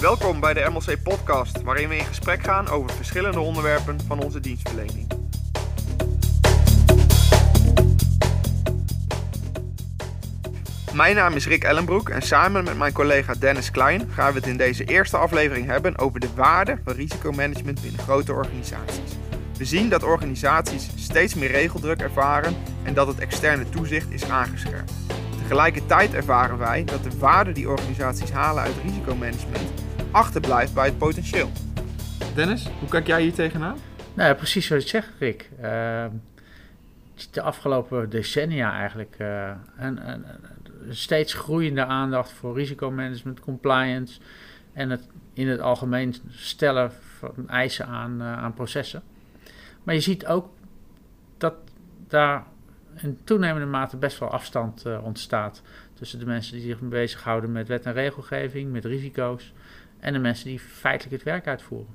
Welkom bij de MLC Podcast, waarin we in gesprek gaan over verschillende onderwerpen van onze dienstverlening. Mijn naam is Rick Ellenbroek en samen met mijn collega Dennis Klein gaan we het in deze eerste aflevering hebben over de waarde van risicomanagement binnen grote organisaties. We zien dat organisaties steeds meer regeldruk ervaren en dat het externe toezicht is aangescherpt. Tegelijkertijd ervaren wij dat de waarde die organisaties halen uit risicomanagement achterblijft bij het potentieel. Dennis, hoe kijk jij hier tegenaan? Nou ja, precies zoals je zegt, Rick. Uh, de afgelopen decennia eigenlijk uh, een, een, een, steeds groeiende aandacht voor risicomanagement, compliance en het in het algemeen stellen van eisen aan, uh, aan processen. Maar je ziet ook dat daar in toenemende mate best wel afstand uh, ontstaat tussen de mensen die zich bezighouden met wet en regelgeving, met risico's, en de mensen die feitelijk het werk uitvoeren.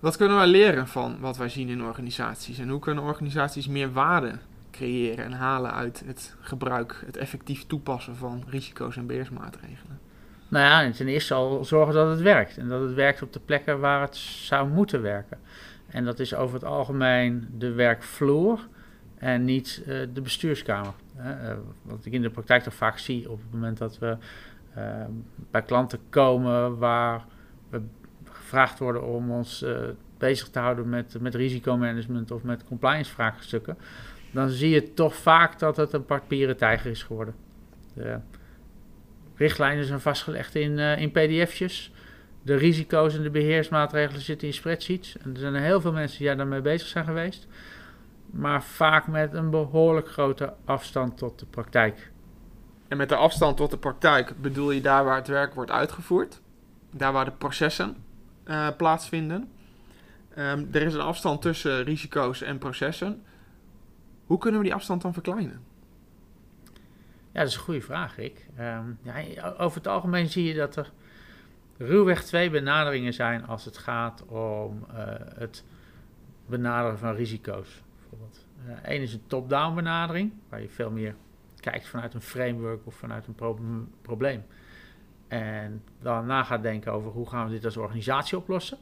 Wat kunnen wij leren van wat wij zien in organisaties en hoe kunnen organisaties meer waarde creëren en halen uit het gebruik, het effectief toepassen van risico's en beheersmaatregelen? Nou ja, ten eerste al zorgen dat het werkt en dat het werkt op de plekken waar het zou moeten werken. En dat is over het algemeen de werkvloer en niet uh, de bestuurskamer. Uh, wat ik in de praktijk toch vaak zie op het moment dat we bij klanten komen waar we gevraagd worden om ons bezig te houden met, met risicomanagement of met compliance vraagstukken, dan zie je toch vaak dat het een papieren tijger is geworden. De richtlijnen zijn vastgelegd in, in pdf'jes de risico's en de beheersmaatregelen zitten in spreadsheets. En er zijn heel veel mensen die daarmee bezig zijn geweest. Maar vaak met een behoorlijk grote afstand tot de praktijk. En met de afstand tot de praktijk bedoel je daar waar het werk wordt uitgevoerd? Daar waar de processen uh, plaatsvinden? Um, er is een afstand tussen risico's en processen. Hoe kunnen we die afstand dan verkleinen? Ja, dat is een goede vraag, Rick. Um, ja, over het algemeen zie je dat er ruwweg twee benaderingen zijn als het gaat om uh, het benaderen van risico's. Bijvoorbeeld. Eén is een top-down benadering, waar je veel meer kijkt vanuit een framework of vanuit een pro probleem. En daarna gaat denken over hoe gaan we dit als organisatie oplossen.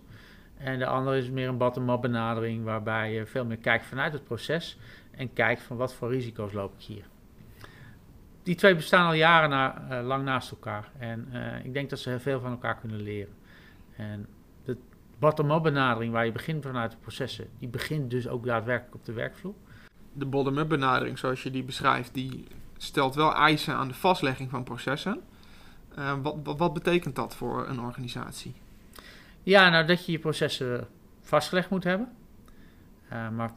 En de andere is meer een bottom-up benadering, waarbij je veel meer kijkt vanuit het proces en kijkt van wat voor risico's loop ik hier die twee bestaan al jaren uh, lang naast elkaar. En uh, ik denk dat ze heel veel van elkaar kunnen leren. En de bottom-up benadering, waar je begint vanuit de processen, die begint dus ook daadwerkelijk op de werkvloer. De bottom-up benadering, zoals je die beschrijft, die stelt wel eisen aan de vastlegging van processen. Uh, wat, wat, betekent dat voor een organisatie? Ja, nou dat je je processen vastgelegd moet hebben. maar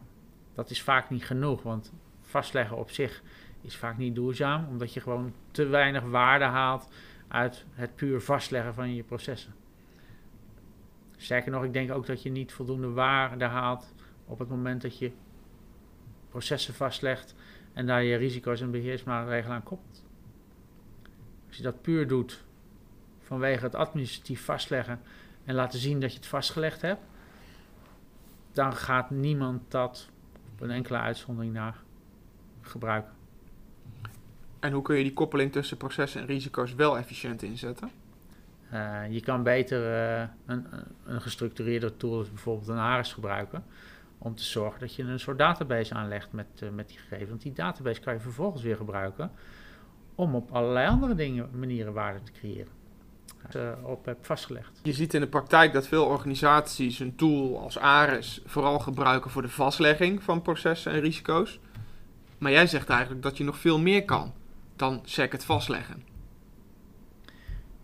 dat is vaak niet genoeg, want vastleggen op zich is vaak niet duurzaam, omdat je gewoon te weinig waarde haalt uit het puur vastleggen van je processen. Sterker nog, ik denk ook dat je niet voldoende waarde haalt op het moment dat je processen vastlegt en daar je risico's en beheersmaatregelen aan koppelt. Als je dat puur doet vanwege het administratief vastleggen en laten zien dat je het vastgelegd hebt, dan gaat niemand dat op een enkele uitzondering naar gebruiken. En hoe kun je die koppeling tussen processen en risico's wel efficiënt inzetten? Uh, je kan beter uh, een, een gestructureerde tool, als bijvoorbeeld een ARIS, gebruiken. Om te zorgen dat je een soort database aanlegt met, uh, met die gegevens. Want die database kan je vervolgens weer gebruiken om op allerlei andere dingen, manieren waarde te creëren. op heb vastgelegd. Je ziet in de praktijk dat veel organisaties een tool als ARIS vooral gebruiken voor de vastlegging van processen en risico's. Maar jij zegt eigenlijk dat je nog veel meer kan dan SEC het vastleggen.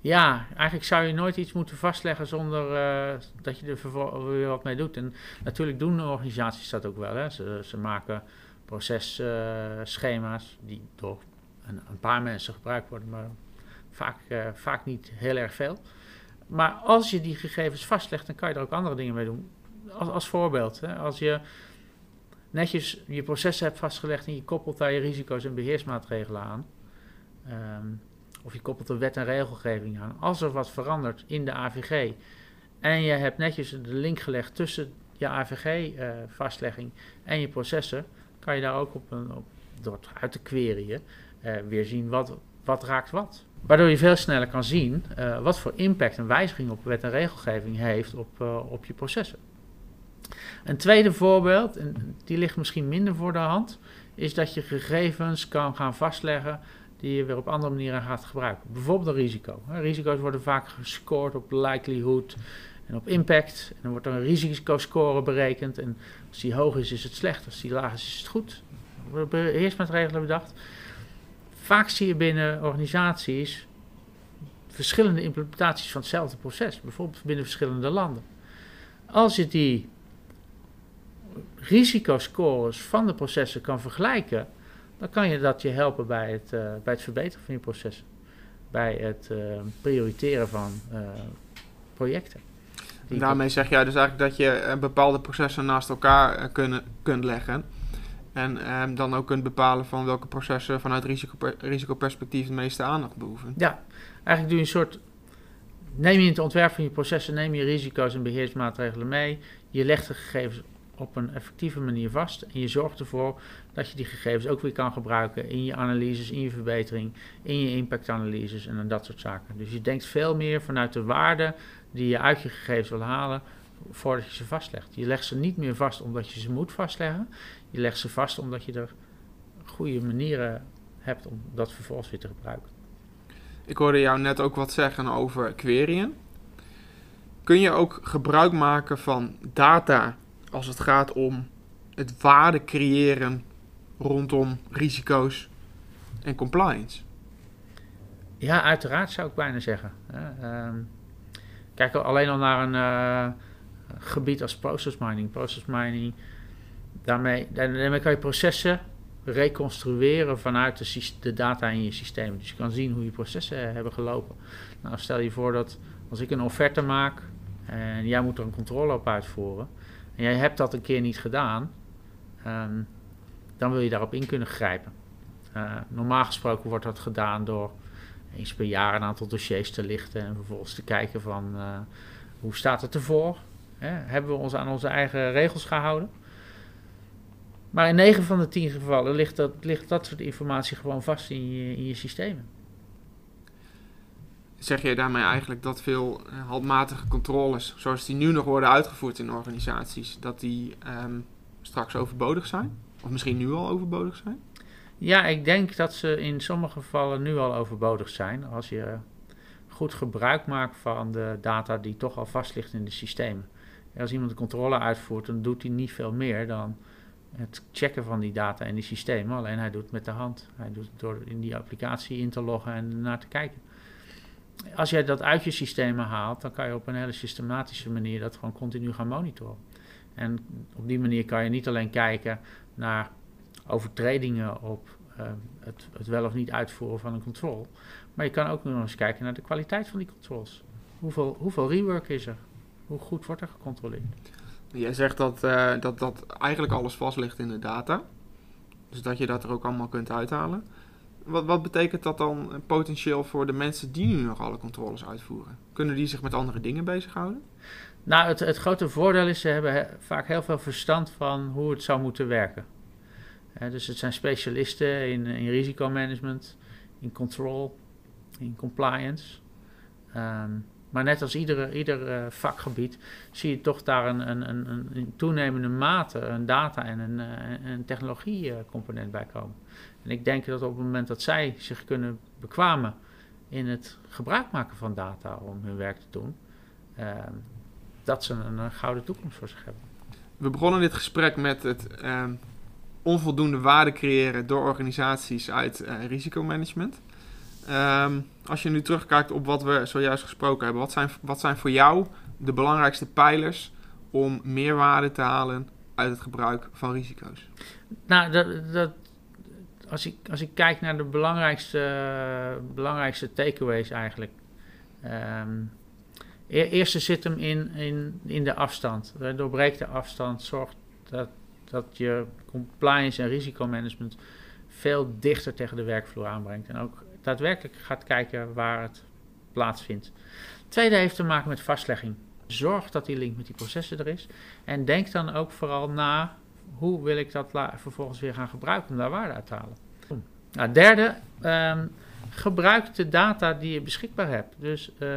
Ja, eigenlijk zou je nooit iets moeten vastleggen zonder uh, dat je er weer wat mee doet. En natuurlijk doen organisaties dat ook wel. Hè. Ze, ze maken processchema's uh, die door een, een, paar mensen gebruikt worden, maar vaak, uh, vaak niet heel erg veel. Maar als je die gegevens vastlegt, dan kan je er ook andere dingen mee doen. Als, als voorbeeld, hè. als je netjes je processen hebt vastgelegd en je koppelt daar je risico's en beheersmaatregelen aan Um, of je koppelt er wet en regelgeving aan. Als er wat verandert in de AVG en je hebt netjes de link gelegd tussen je AVG-vastlegging uh, en je processen, kan je daar ook op, een, door uit te queryen uh, weer zien wat, wat raakt wat. Waardoor je veel sneller kan zien uh, wat voor impact een wijziging op wet en regelgeving heeft op, op je processen. Een tweede voorbeeld, en die ligt misschien minder voor de hand, is dat je gegevens kan gaan vastleggen die je weer op andere manieren gaat gebruiken. Bijvoorbeeld een risico. Risico's worden vaak gescoord op likelihood en op impact. En dan wordt er een risicoscore berekend. En als die hoog is, is het slecht. Als die laag is, is het goed. Er worden beheersmaatregelen bedacht. Vaak zie je binnen organisaties verschillende implementaties van hetzelfde proces. Bijvoorbeeld binnen verschillende landen. Als je die risicoscores van de processen kan vergelijken, dan kan je dat je helpen bij het, uh, bij het verbeteren van je processen. Bij het uh, prioriteren van uh, projecten. En daarmee zeg jij dus eigenlijk dat je bepaalde processen naast elkaar kunnen, kunt leggen. En ehm, dan ook kunt bepalen van welke processen vanuit risico, risicoperspectief de meeste aandacht behoeven. Ja, eigenlijk doe je een soort. Neem je in het ontwerp van je processen, neem je risico's en beheersmaatregelen mee. Je legt de gegevens op een effectieve manier vast. En je zorgt ervoor dat je die gegevens ook weer kan gebruiken in je analyses, in je verbetering, in je impactanalyses en dat soort zaken. Dus je denkt veel meer vanuit de waarde die je uit je gegevens wil halen voordat je ze vastlegt. Je legt ze niet meer vast omdat je ze moet vastleggen. Je legt ze vast omdat je er goede manieren hebt om dat vervolgens weer te gebruiken. Ik hoorde jou net ook wat zeggen over queryen. Kun je ook gebruik maken van data als het gaat om het waarde creëren rondom risico's en compliance? Ja, uiteraard zou ik bijna zeggen. Uh, kijk alleen al naar een uh, gebied als process mining. Process mining, daarmee, daarmee kan je processen reconstrueren vanuit de, de, data in je systeem. Dus je kan zien hoe je processen hebben gelopen. Nou, stel je voor dat als ik een offerte maak en jij moet er een controle op uitvoeren en jij hebt dat een keer niet gedaan, um, dan wil je daarop in kunnen grijpen. Uh, normaal gesproken wordt dat gedaan door eens per jaar een aantal dossiers te lichten en vervolgens te kijken van uh, hoe staat het ervoor? Hè? Hebben we ons aan onze eigen regels gehouden? Maar in 9 van de 10 gevallen ligt dat, ligt dat soort informatie gewoon vast in je, in je systemen. Zeg je daarmee eigenlijk dat veel uh, handmatige controles, zoals die nu nog worden uitgevoerd in organisaties, dat die um, straks overbodig zijn? Of misschien nu al overbodig zijn? Ja, ik denk dat ze in sommige gevallen nu al overbodig zijn. Als je goed gebruik maakt van de data die toch al vast ligt in de systemen. als iemand de controle uitvoert, dan doet hij niet veel meer dan het checken van die data in die systemen. Alleen hij doet het met de hand. Hij doet het door in die applicatie in te loggen en naar te kijken. Als jij dat uit je systemen haalt, dan kan je op een hele systematische manier dat gewoon continu gaan monitoren. En op die manier kan je niet alleen kijken naar overtredingen op uh, het, het, wel of niet uitvoeren van een controle. Maar je kan ook nog eens kijken naar de kwaliteit van die controls. Hoeveel, hoeveel rework is er? Hoe goed wordt er gecontroleerd? Jij zegt dat, uh, dat, dat eigenlijk alles vast ligt in de data. Dus dat je dat er ook allemaal kunt uithalen. Wat, wat betekent dat dan potentieel voor de mensen die nu nog alle controles uitvoeren? Kunnen die zich met andere dingen bezighouden? Nou, het, het grote voordeel is, ze hebben vaak heel veel verstand van hoe het zou moeten werken. dus het zijn specialisten in, in risicomanagement, in control, in compliance. Um, maar net als ieder, uh, vakgebied zie je toch daar een, een, een, een toenemende mate een data- en een, een technologiecomponent bij komen. En ik denk dat op het moment dat zij zich kunnen bekwamen in het gebruik maken van data om hun werk te doen, uh, dat ze een, een, gouden toekomst voor zich hebben. We begonnen dit gesprek met het ehm, onvoldoende waarde creëren door organisaties uit eh, risicomanagement. Um, als je nu terugkijkt op wat we zojuist gesproken hebben, wat zijn, wat zijn voor jou de belangrijkste pijlers om meerwaarde te halen uit het gebruik van risico's? Nou, dat, dat, als, ik, als ik kijk naar de belangrijkste, belangrijkste takeaways eigenlijk. Um, eerste zit hem in, in, in de afstand. Doorbreek de afstand, zorgt dat, dat je compliance en risicomanagement veel dichter tegen de werkvloer aanbrengt. En ook daadwerkelijk gaat kijken waar het plaatsvindt. tweede heeft te maken met vastlegging. Zorg dat die link met die processen er is. En denk dan ook vooral na hoe wil ik dat vervolgens weer gaan gebruiken om daar waarde uit te halen. Nou, derde, um, gebruik de data die je beschikbaar hebt. Dus uh,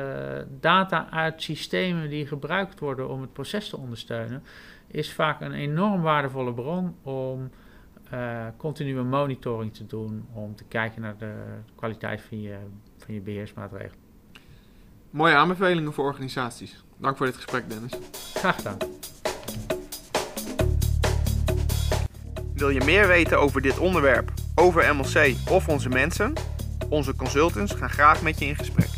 data uit systemen die gebruikt worden om het proces te ondersteunen, is vaak een enorm waardevolle bron om uh, continue monitoring te doen, om te kijken naar de kwaliteit van je, van je beheersmaatregelen. Mooie aanbevelingen voor organisaties. Dank voor dit gesprek, Dennis. Graag gedaan. Wil je meer weten over dit onderwerp, over MLC of onze mensen? Onze consultants gaan graag met je in gesprek.